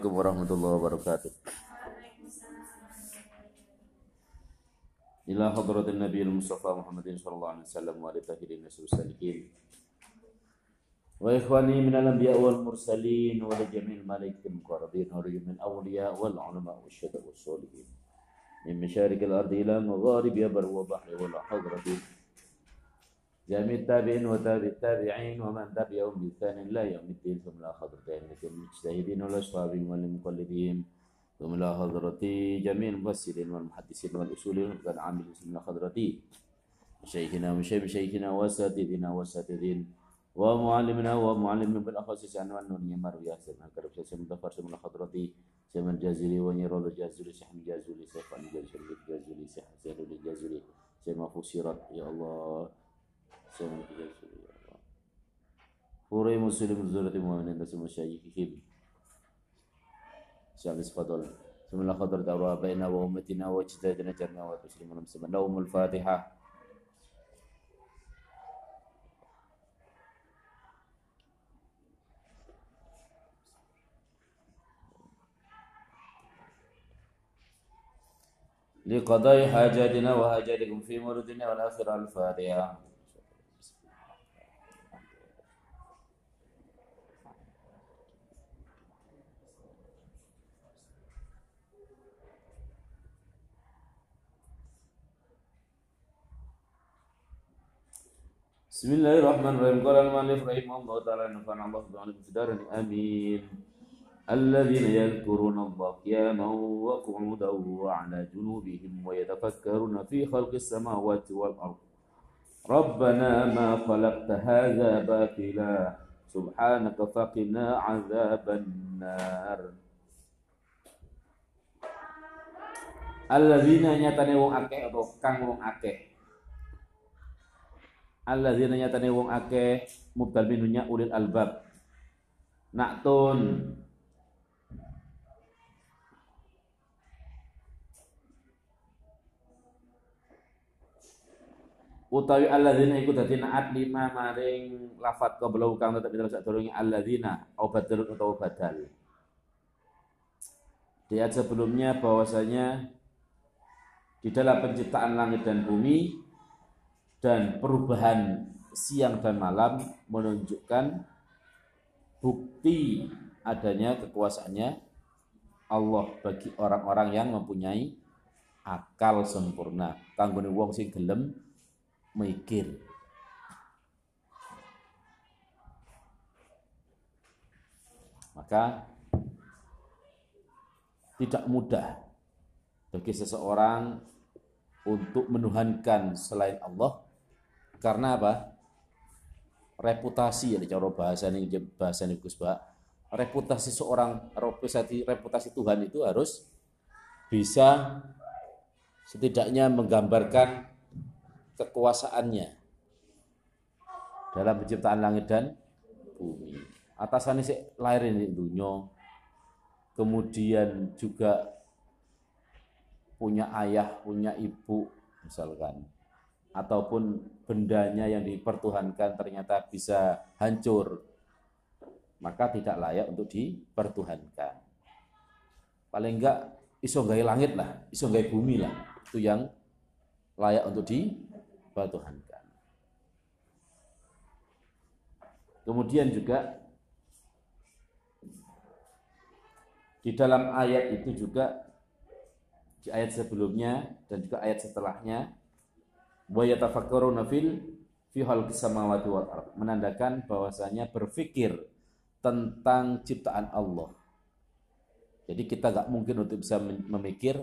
عليكم ورحمة الله وبركاته. إلى حضرة النبي المصطفى محمد صلى الله عليه وسلم وآل طاهرين نسل السالكين. وإخواني من الأنبياء والمرسلين ولجميع الملائكة المقربين من الأولياء والعلماء والشهداء والصالحين. من مشارق الأرض إلى مغاربها بر وبحر ولا حضرة جميع التابعين وتابعين ومن تبعهم بإحسان إلى يوم الدين ثم لا حضرة أئمة المجتهدين والأصحابهم والمقلدين ثم لا حضرة جميع المفسرين والمحدثين والأصولين وقد عامل ثم لا حضرة شيخنا وشيخ شيخنا وأساتذتنا وأساتذين ومعلمنا ومعلم بالأخص عن النونية مروية سمع كرب سمع دفر سمع الخضرتي سمع الجازري ونيرود الجازري سحم الجازري سيف الجازري الجازري سحم الجازري سمع فسيرت يا الله. فوري مسلم زورة المؤمنين تسمى مشايخهم شعب فضل ثم لا خضر دعوة بيننا وأمتنا واجتهدنا جرنا وتسلمنا مسلما لهم الفاتحة. لقضاء حاجاتنا وحاجاتكم في مرضنا والآخرة الفاتحة. Bismillahirrahmanirrahim. Qala al-mu'allif rahimahullah ta'ala nafa'ana Allah bi'alim fidaran amin. الذين يذكرون الله قياما وقعودا وعلى جنوبهم ويتفكرون في خلق السماوات والأرض ربنا ما خلقت هذا باطلا سبحانك فقنا عذاب النار الذين nyatane wong akeh atau kang wong akeh alladzina nyatane wong akeh mubdal minunya ulil albab. Naktun utawi alladzina iku dadi naat lima maring lafat qabla kang tetep terus sadurunge alladzina au badal utawa badal di ayat sebelumnya bahwasanya di dalam penciptaan langit dan bumi dan perubahan siang dan malam menunjukkan bukti adanya kekuasaannya Allah bagi orang-orang yang mempunyai akal sempurna. Kanggone wong sing gelem mikir. Maka tidak mudah bagi seseorang untuk menuhankan selain Allah karena apa? Reputasi ya cara bahasa ini bahasa ini Gus Pak. Reputasi seorang reputasi reputasi Tuhan itu harus bisa setidaknya menggambarkan kekuasaannya dalam penciptaan langit dan bumi. Atasannya sih lahir di dunia, kemudian juga punya ayah, punya ibu, misalkan ataupun bendanya yang dipertuhankan ternyata bisa hancur, maka tidak layak untuk dipertuhankan. Paling enggak iso langit lah, iso bumi lah, itu yang layak untuk dipertuhankan. Kemudian juga di dalam ayat itu juga di ayat sebelumnya dan juga ayat setelahnya wa yatafakkaruna fil fi khalqis samawati wal ard menandakan bahwasanya berpikir tentang ciptaan Allah. Jadi kita nggak mungkin untuk bisa memikir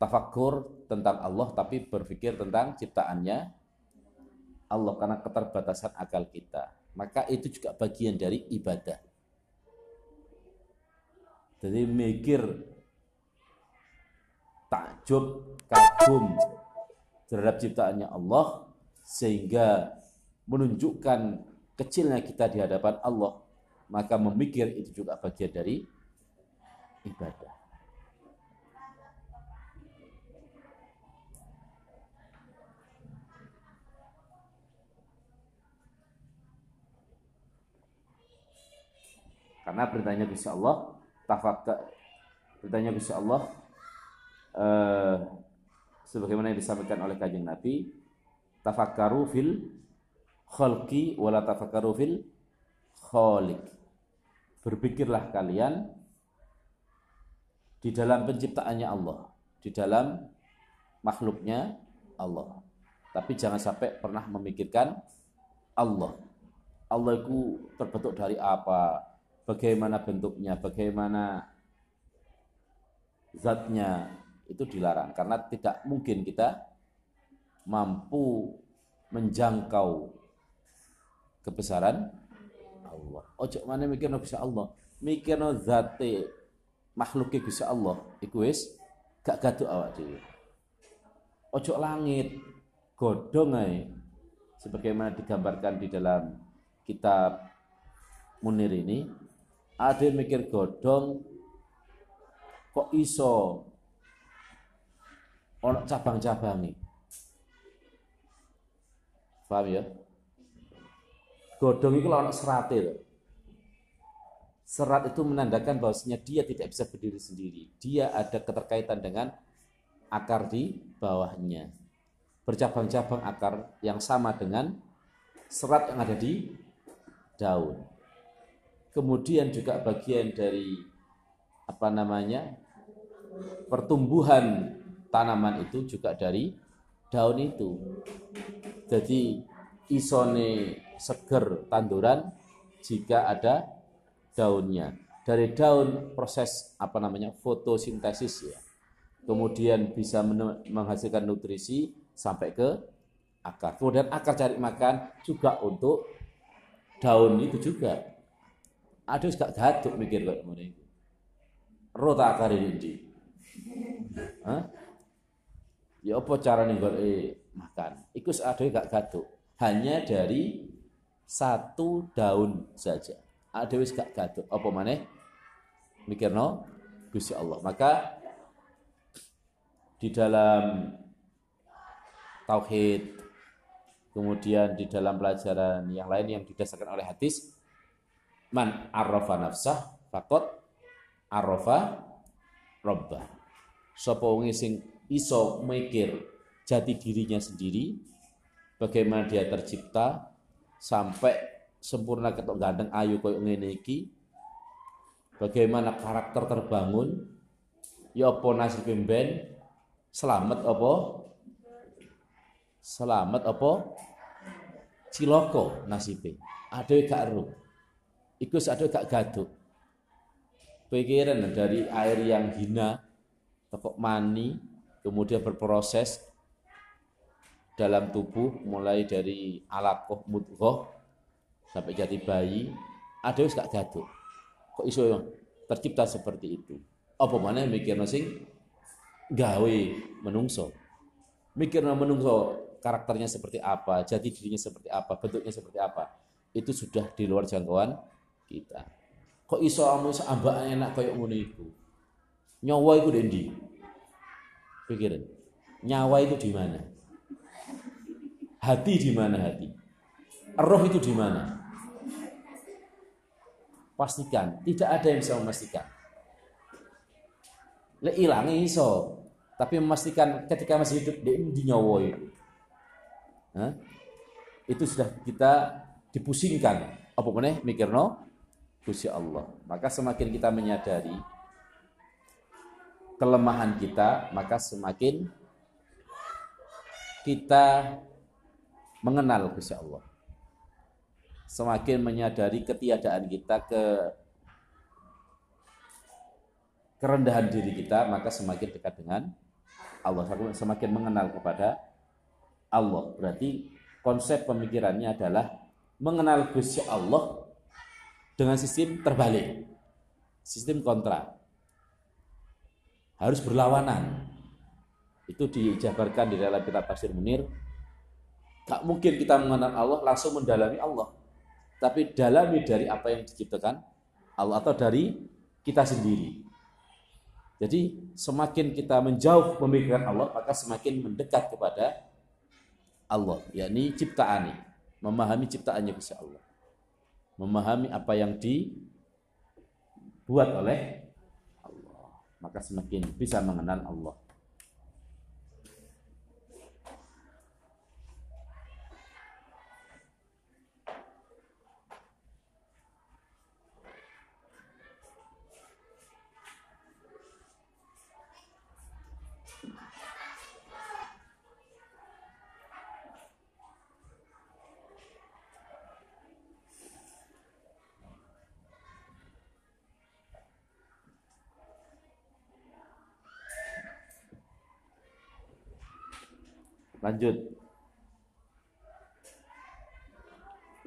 tafakur tentang Allah tapi berpikir tentang ciptaannya Allah karena keterbatasan akal kita. Maka itu juga bagian dari ibadah. Jadi mikir takjub, kagum terhadap ciptaannya Allah sehingga menunjukkan kecilnya kita di hadapan Allah maka memikir itu juga bagian dari ibadah. Karena perintahnya bisa Allah tafakkar bertanya Gusti Allah eh, sebagaimana yang disampaikan oleh Kanjeng Nabi tafakkaru fil khalqi wala tafakkaru fil khaliq. Berpikirlah kalian di dalam penciptaannya Allah di dalam makhluknya Allah. Tapi jangan sampai pernah memikirkan Allah. Allah itu terbentuk dari apa? Bagaimana bentuknya? Bagaimana zatnya itu dilarang karena tidak mungkin kita mampu menjangkau kebesaran Allah. Ojo mana mikirno Gusti Allah, mikirno zate makhluk Gusti Allah iku gak gaduh awak dhewe. Ojo langit godhong ae sebagaimana digambarkan di dalam kitab Munir ini ada mikir godhong kok iso ono cabang-cabangi. Paham ya? Godong itu ono serat itu. Serat itu menandakan bahwasanya dia tidak bisa berdiri sendiri. Dia ada keterkaitan dengan akar di bawahnya. Bercabang-cabang akar yang sama dengan serat yang ada di daun. Kemudian juga bagian dari apa namanya pertumbuhan tanaman itu juga dari daun itu. Jadi isone seger tanduran jika ada daunnya. Dari daun proses apa namanya fotosintesis ya. Kemudian bisa menghasilkan nutrisi sampai ke akar. Kemudian akar cari makan juga untuk daun itu juga. Ada gak gatuk mikir kok ngene rota akar ini? Ya apa cara nih eh, makan? Iku ada gak gaduh. Hanya dari satu daun saja. Ada wis gak gaduh. Apa mana? Mikir no, Gusti Allah. Maka di dalam tauhid kemudian di dalam pelajaran yang lain yang didasarkan oleh hadis man arrafa nafsah fakot arafa robba sapa wong iso mikir jati dirinya sendiri bagaimana dia tercipta sampai sempurna ketok gandeng ayu koyo ngene iki bagaimana karakter terbangun ya apa nasib ben selamat apa selamat apa ciloko nasibe. Ada gak ero iku ada gak gaduh pikiran dari air yang hina, tokok mani, kemudian berproses dalam tubuh mulai dari alakoh mudghah sampai jadi bayi. Ada wis gak gaduh kok iso tercipta seperti itu? Apa mana mikir sing gawe menungso? Mikir menungso karakternya seperti apa jati dirinya seperti apa bentuknya seperti apa? Itu sudah di luar jangkauan kita. Kok iso amu ambak enak kayak ngono iku? Nyawa itu di Pikirin. Nyawa itu di mana? Hati di mana hati? Roh itu di mana? Pastikan, tidak ada yang bisa memastikan. Le ilang iso, tapi memastikan ketika masih hidup di, nyawa itu. Hah? Itu sudah kita dipusingkan. Apa meneh mikirno? Allah. Maka semakin kita menyadari kelemahan kita, maka semakin kita mengenal Gusti Allah. Semakin menyadari ketiadaan kita ke kerendahan diri kita, maka semakin dekat dengan Allah. Semakin mengenal kepada Allah. Berarti konsep pemikirannya adalah mengenal Gusti Allah dengan sistem terbalik. Sistem kontra. Harus berlawanan. Itu dijabarkan di dalam kitab Tafsir Munir. Tak mungkin kita mengenal Allah langsung mendalami Allah. Tapi dalami dari apa yang diciptakan Allah atau dari kita sendiri. Jadi semakin kita menjauh pemikiran Allah, maka semakin mendekat kepada Allah, yakni ciptaan, memahami ciptaannya bisa Allah memahami apa yang dibuat oleh maka semakin bisa mengenal Allah. Lanjut.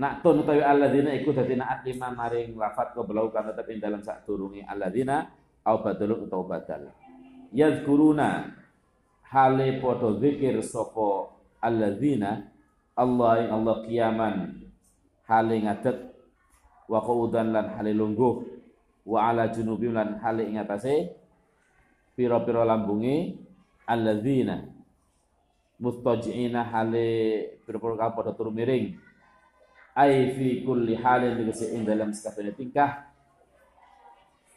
Nak tun utawi alladzina iku dadi naat lima maring lafat belau kan tetep ing dalam sak turungi alladzina au badalun utawa badal. Yadhkuruna hale padha zikir sapa alladzina Allah ing Allah kiaman hale ngadeg wa qu'udan lan hale lungguh wa ala junubi lan hale ing atase pira-pira lambunge alladzina mustajiina hale pira-pira kang padha turu miring. Ai fi kulli halin tegese ing dalam sakabehane tingkah.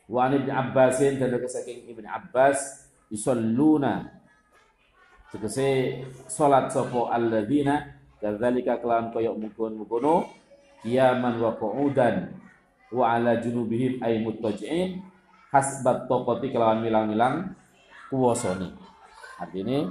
Wa an ibn Abbasin dan saking Ibn Abbas yusalluna. Tegese salat sapa alladzina kadzalika kelawan koyok mukun-mukono kiaman wa qu'udan wa ala junubihim ay muttaji'in hasbat taqati kelawan milang-milang kuwasane artinya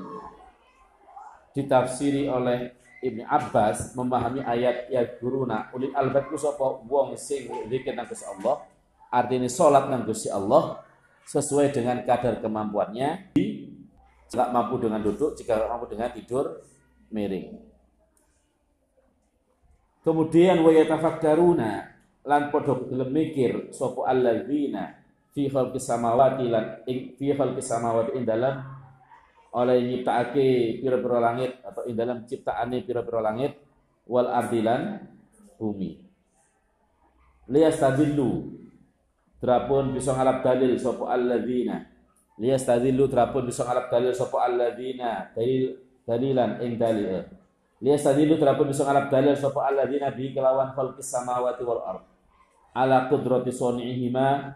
ditafsiri oleh Ibnu Abbas memahami ayat ya guruna ulil albab ku sapa? Wong sing zikir nang Gusti Allah artinya salat nang Gusti Allah sesuai dengan kadar kemampuannya jika mampu dengan duduk jika mampu dengan tidur miring. Kemudian wa yatafakkaruna lan padha gelem mikir sapa alladzina fi khalqis samawati lan fi khalqis samawati ing dalam oleh nyiptaake pira-pira langit atau ing dalam ciptaane pira-pira langit wal ardilan bumi. Liyastadillu terapun bisa ngalap dalil sapa alladzina. Liyastadillu terapun bisa ngalap dalil sapa alladzina dalil dalilan ing dalil. Liyastadillu terapun bisa ngalap dalil sapa alladzina bi kelawan khalqis samawati wal ard. Ala qudrati soni'ihima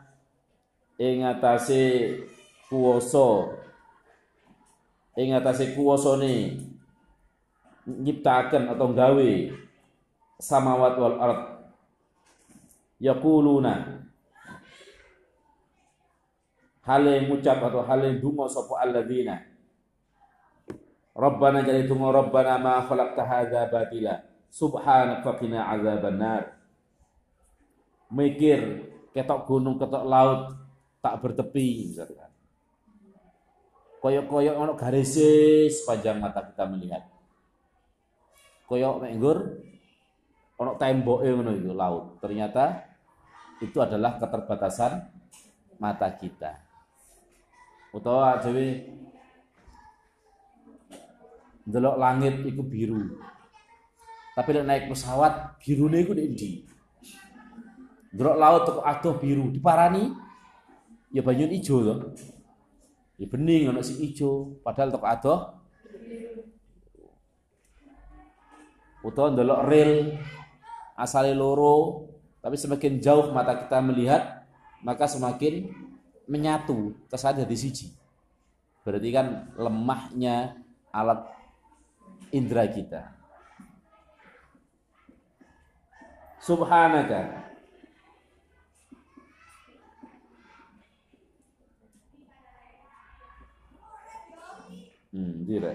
ing atase kuwasa ing atase kuwasane nyiptaken atau gawe samawat wal ard yaquluna hale ngucap atau hale donga sapa alladzina? Rabbana jadi donga Rabbana ma khalaqta hadza batila subhanaka faqina azabannar mikir ketok gunung ketok laut tak bertepi misalkan koyok-koyok ono garis sepanjang mata kita melihat. Koyok menggur ono tembok ngono itu laut. Ternyata itu adalah keterbatasan mata kita. Utawa dewe delok langit itu biru. Tapi nek naik pesawat birune iku ndi? Delok laut kok adoh biru, diparani ya banyu ijo loh. Ya bening ana si ijo, padahal tok adoh. Utawa ndelok rel asale loro, tapi semakin jauh mata kita melihat, maka semakin menyatu, kesan di siji. Berarti kan lemahnya alat indera kita. Subhanaka Hmm, dire.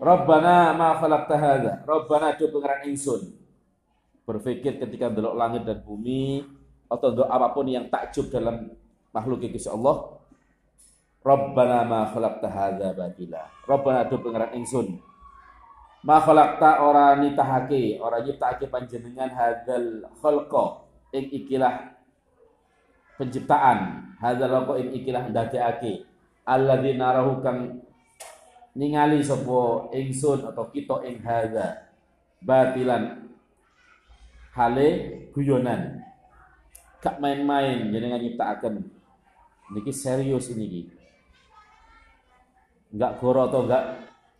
Rabbana ma khalaqta hadza. Rabbana do pengeran ingsun. Berpikir ketika ndelok langit dan bumi atau untuk apa pun yang takjub dalam makhluk Gusti Allah. Rabbana ma khalaqta hadza batila. Rabbana do pengeran ingsun. Ma khalaqta ora nitahake, ora nyiptake panjenengan hadzal khalqa ing ikilah penciptaan, hadzal khalqa ing ikilah ndadekake alladzi narahu kang ningali sapa ingsun atau kita ing hadza batilan hale guyonan. Gak main-main jenengan nyiptakaken. Niki serius ini enggak goro atau enggak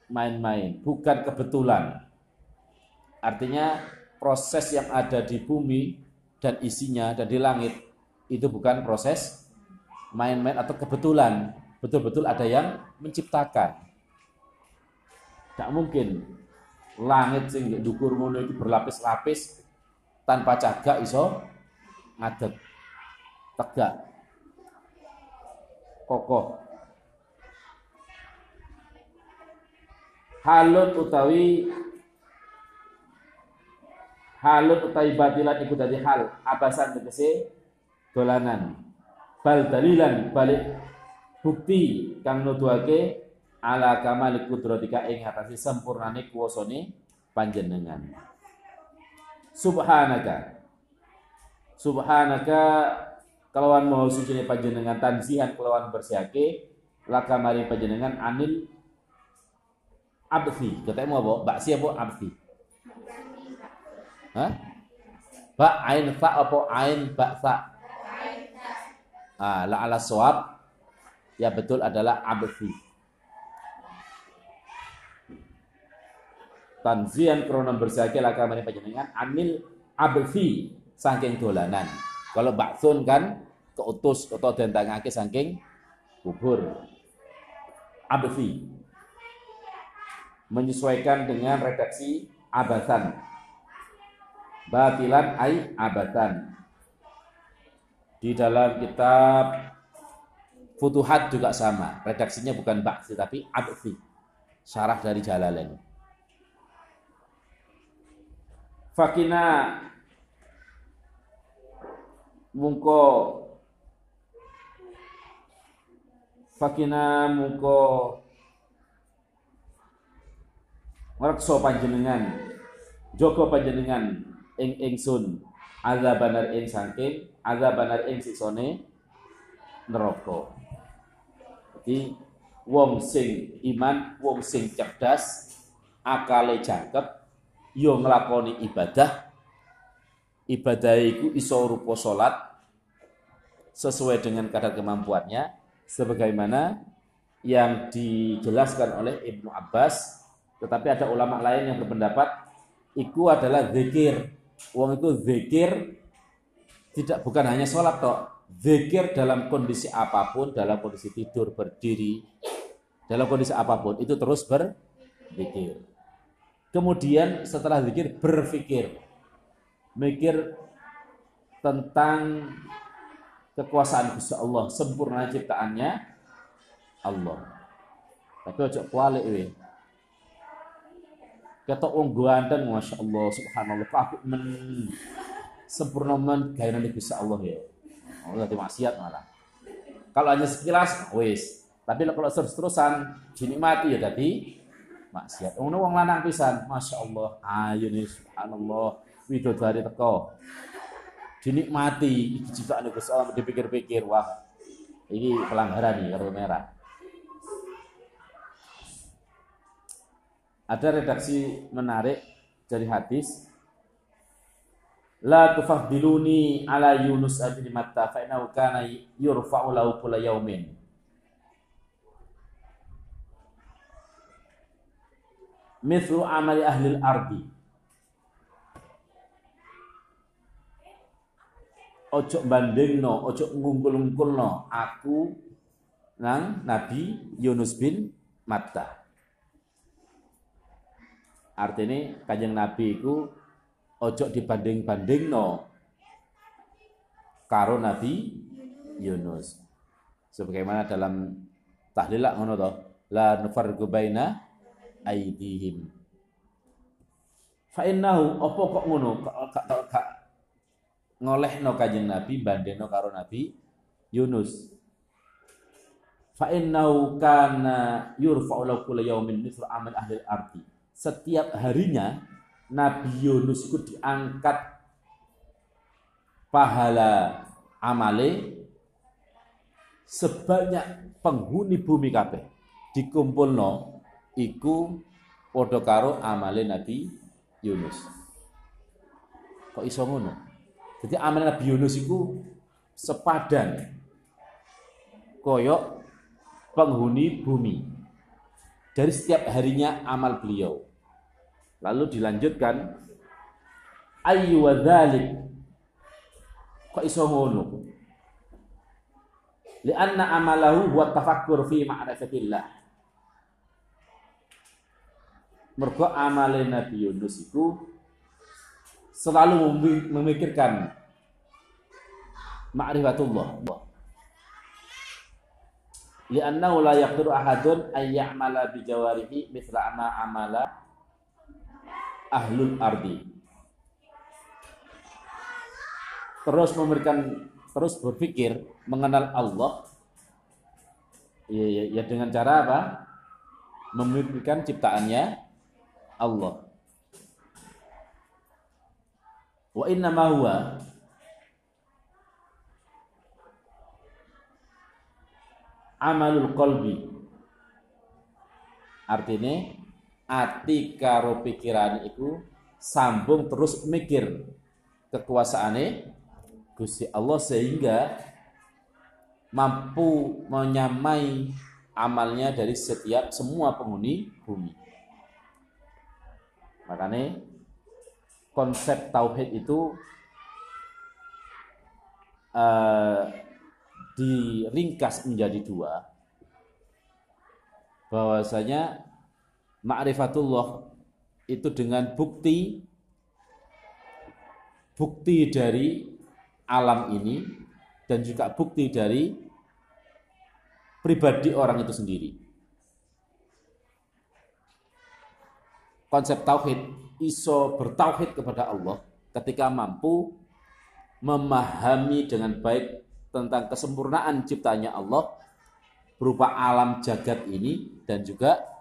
main-main bukan kebetulan. Artinya proses yang ada di bumi dan isinya dan di langit itu bukan proses main-main atau kebetulan betul-betul ada yang menciptakan. Tidak mungkin langit sing dukur ngono itu berlapis-lapis tanpa cagak iso ngadeg tegak kokoh halun utawi halun utawi batilan iku dadi hal abasan tegese dolanan bal dalilan balik bukti kang nuduhake ala kamali kudratika ing atase sempurnane kuwasane panjenengan. Subhanaka. Subhanaka kelawan mau suci panjenengan tanzihan kelawan bersihake laka mari panjenengan anil abthi ketemu apa? Baksi apa abthi Hah? Ba ain fa apa ain ba fa? Ah, la ala suab ya betul adalah abthi. Tanzian krono laka mani panjenengan anil abthi saking dolanan. Kalau baksun kan keutus atau dentangake saking kubur. Abthi menyesuaikan dengan redaksi abatan. Batilan ai abatan. Di dalam kitab Futuhat juga sama. Redaksinya bukan baksi tapi abfi. Syarah dari Jalalain. Fakina mungko fakina mungko ngrekso panjenengan joko panjenengan ing ingsun azabanar ing saking azabanar ing siksone neraka jadi wong sing iman, wong sing cerdas, akale jangkep, yo nglakoni ibadah. Ibadah itu iso rupa salat sesuai dengan kadar kemampuannya. Sebagaimana yang dijelaskan oleh Ibnu Abbas tetapi ada ulama lain yang berpendapat itu adalah zikir. Wong itu zikir tidak bukan hanya sholat toh zikir dalam kondisi apa pun, dalam kondisi tidur, berdiri, dalam kondisi apa pun, itu terus berzikir. Kemudian setelah zikir, berpikir. Mikir tentang kekuasaan Gusti Allah, sempurna ciptaannya Allah. Tapi ojo kuali we. Kata wong ganteng Masya Allah, subhanallah, kabeh men sempurna men gaya Gusti Allah ya. Oh, jadi maksiat malah. Kalau hanya sekilas, wis. Tapi kalau terus-terusan dinikmati ya tadi maksiat. Wong wong lanang pisan, Masya Allah, ayo nih subhanallah, widodari teko. Dinikmati iki ciptaan Gusti Allah dipikir-pikir, wah. Ini pelanggaran nih kartu merah. Ada redaksi menarik dari hadis La tufaddiluni ala Yunus bin Matta fa innahu kana yurfa'u lahu kulla yaumin. Mithlu amali ahli al-ardi. Ojo bandingno, ojo ngumpul-ngumpulno aku nang Nabi Yunus bin Matta. Artinya kanjeng Nabi itu ojo dibanding-banding no karo Nabi Yunus. Sebagaimana dalam tahlil ngono to, la nufarriqu baina aidihim. Fa innahu apa kok ngono gak ngolehno kanjeng Nabi bandingno karo Nabi Yunus. Fa innahu kana yurfa'u lahu kullu yawmin mithlu amal ahli ardi. Setiap harinya Nabi Yunus itu diangkat pahala amale sebanyak penghuni bumi kabeh dikumpulno iku padha karo amale Nabi Yunus. Kok iso ngono? Jadi amale Nabi Yunus iku sepadan koyok penghuni bumi dari setiap harinya amal beliau. Lalu dilanjutkan ayyu wadzalik kok iso ngono Lianna amalahu buat tafakkur fi ma'rifatillah. Mergo amale Nabi Yunus itu selalu memikirkan ma'rifatullah. Liannahu la yaqdiru ahadun ay ya'mala bi jawarihi mithla ma amala ahlul ardi. Terus memberikan terus berpikir mengenal Allah ya, ya, ya dengan cara apa? Memikirkan ciptaannya Allah. Wa inna ma huwa amalul qalbi. Artinya ati karo pikiran itu sambung terus mikir kekuasaane Gusti Allah sehingga mampu menyamai amalnya dari setiap semua penghuni bumi. Makanya konsep tauhid itu uh, diringkas menjadi dua. Bahwasanya ma'rifatullah itu dengan bukti bukti dari alam ini dan juga bukti dari pribadi orang itu sendiri. Konsep tauhid iso bertauhid kepada Allah ketika mampu memahami dengan baik tentang kesempurnaan ciptanya Allah berupa alam jagat ini dan juga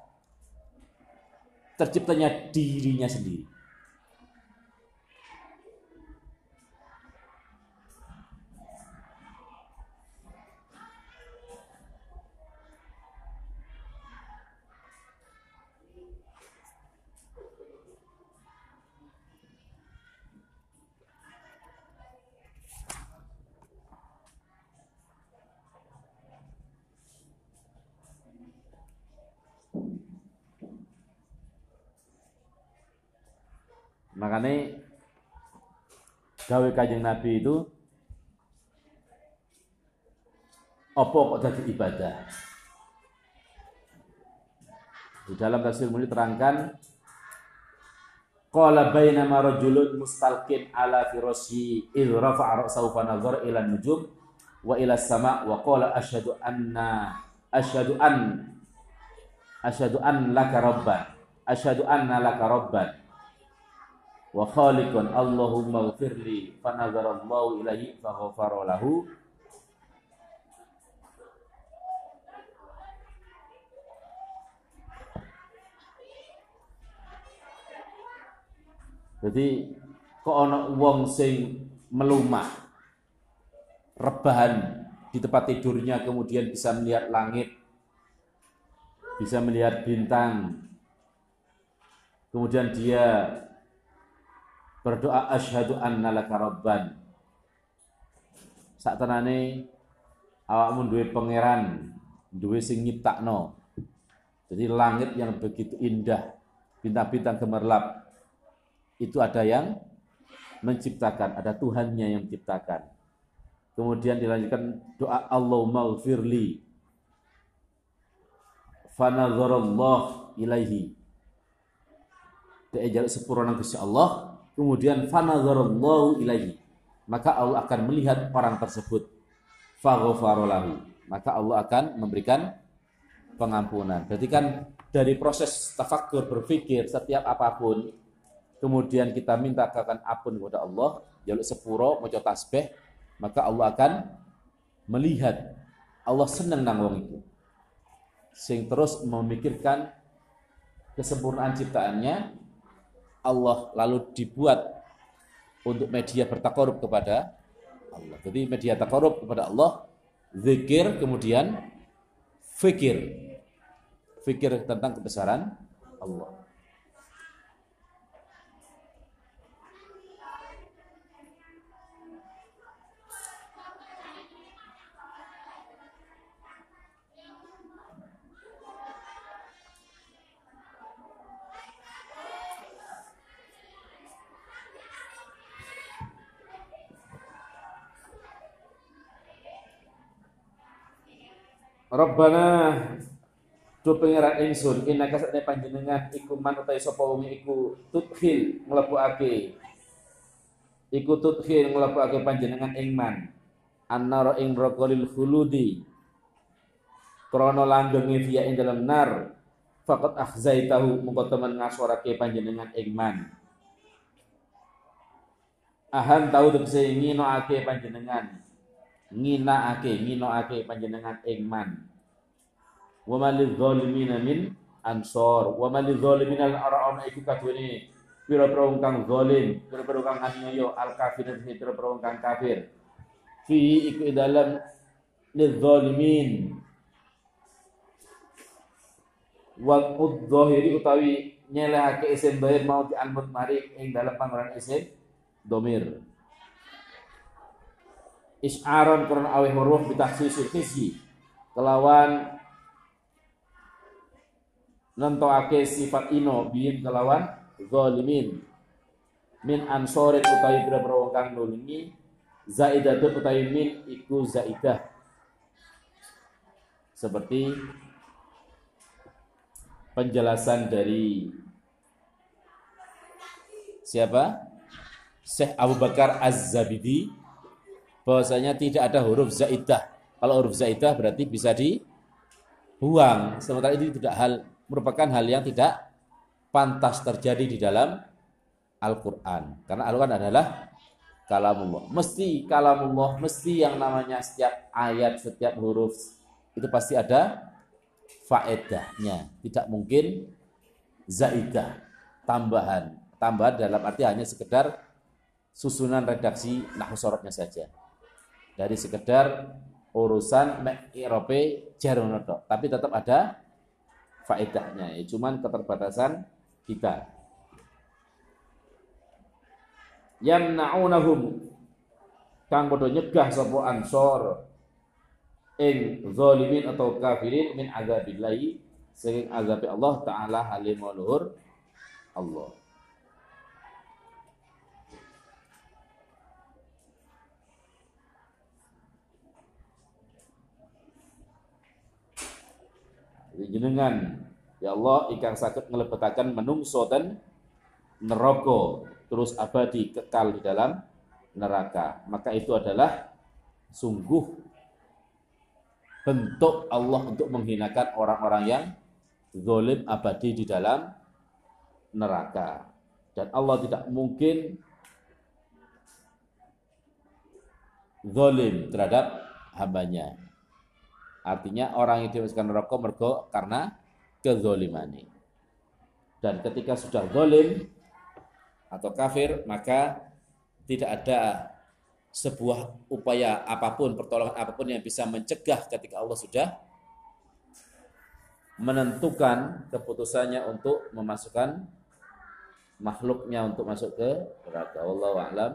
terciptanya dirinya sendiri. Makanya gawe kajeng Nabi itu opo kok jadi ibadah. Di dalam tafsir muli terangkan Qala bainama rajulun mustalqin ala firasyi idh rafa'a ra'sahu fa nadhara ila nujum wa ila sama wa qala asyhadu anna asyhadu an asyhadu an laka rabban asyhadu anna laka rabban wa khaliqan Allahumma ghfirli fa nazara Allah ilaihi fa ghafara lahu. Jadi kok ana wong sing melumah rebahan di tempat tidurnya kemudian bisa melihat langit bisa melihat bintang kemudian dia berdoa asyhadu anna laka rabban. Sak tenane awakmu duwe pangeran duwe sing nyiptakno. Jadi langit yang begitu indah bintang-bintang gemerlap itu ada yang menciptakan ada Tuhannya yang menciptakan. Kemudian dilanjutkan doa Allahumma ghfirli fanazarallah ilaihi. Dia jaluk sepurana Gusti Allah kemudian fanazarallahu ilaihi. Maka Allah akan melihat orang tersebut. Faghfarolahu maka Allah akan memberikan pengampunan. Jadi kan dari proses tafakur berpikir setiap apa pun kemudian kita minta akan ampun kepada Allah jaluk sepuro mau tasbih maka Allah akan melihat. Allah senang nang wong itu. Sing terus memikirkan kesempurnaan ciptaannya Allah lalu dibuat untuk media bertakarub kepada Allah. Jadi media takarub kepada Allah, zikir kemudian fikir. Fikir tentang kebesaran Allah. Rabbana do pangeran ingsun. Innaka sadene panjenengan iku man utawi sapa wong iku tudkhil mlebokake iku tudkhil mlebokake panjenengan ing man. Annara ing rokolil khuludi krana langgenge fiya ing dalam nar. Faqat akhzaitahu mungko temen ngasorake panjenengan ing man. Ahan tahu tegese nginoake panjenengan nginaake nginoake panjenengan ing man wa malil zalimin min ansor wa malil zalimin al ara'ana iku kadune pira-pira wong kang zalim pira-pira kang aniaya al kafir pira-pira wong kang kafir. Fi iku dalam lil zalimin wa udzahiri utawi nyelehake isim dhahir mau di al mutmari ing dalam panggonan isim domir isyaron karena awih huruf bitahsisil khizyi kelawan nentoake sifat ino biin kelawan zalimin. Min ansorin utawi bira wong kang nulungi zaidatun utawi min iku zaidah. Seperti penjelasan dari siapa? Syekh Abu Bakar Az-Zabidi bahwasanya tidak ada huruf zaidah. Kalau huruf zaidah berarti bisa dibuang. Sementara itu tidak hal merupakan hal yang tidak pantas terjadi di dalam Al-Qur'an. Karena Al-Qur'an adalah kalamullah. Mesti kalamullah, mesti yang namanya setiap ayat, setiap huruf itu pasti ada faedahnya. Tidak mungkin zaidah, tambahan. Tambahan dalam arti hanya sekedar susunan redaksi nahwu sorotnya saja dari sekedar urusan irope jaronoto tapi tetap ada faedahnya ya. Cuman keterbatasan kita. Yamna'unahum kang padha nyegah sapa ansor ing zalimin atau kafirin min azabillahi saking azab Allah taala halimul Allah jenengan ya Allah ikan sakit ngelebetakan menungso dan neraka terus abadi kekal di dalam neraka. Maka itu adalah sungguh bentuk Allah untuk menghinakan orang-orang yang zalim abadi di dalam neraka. Dan Allah tidak mungkin zalim terhadap hambanya Artinya orang yang dimasukkan neraka mergo karena kezolimani. Dan ketika sudah zolim atau kafir, maka tidak ada sebuah upaya apa pun, pertolongan apa pun yang bisa mencegah ketika Allah sudah menentukan keputusannya untuk memasukkan makhluknya untuk masuk ke neraka. Wallahu a'lam.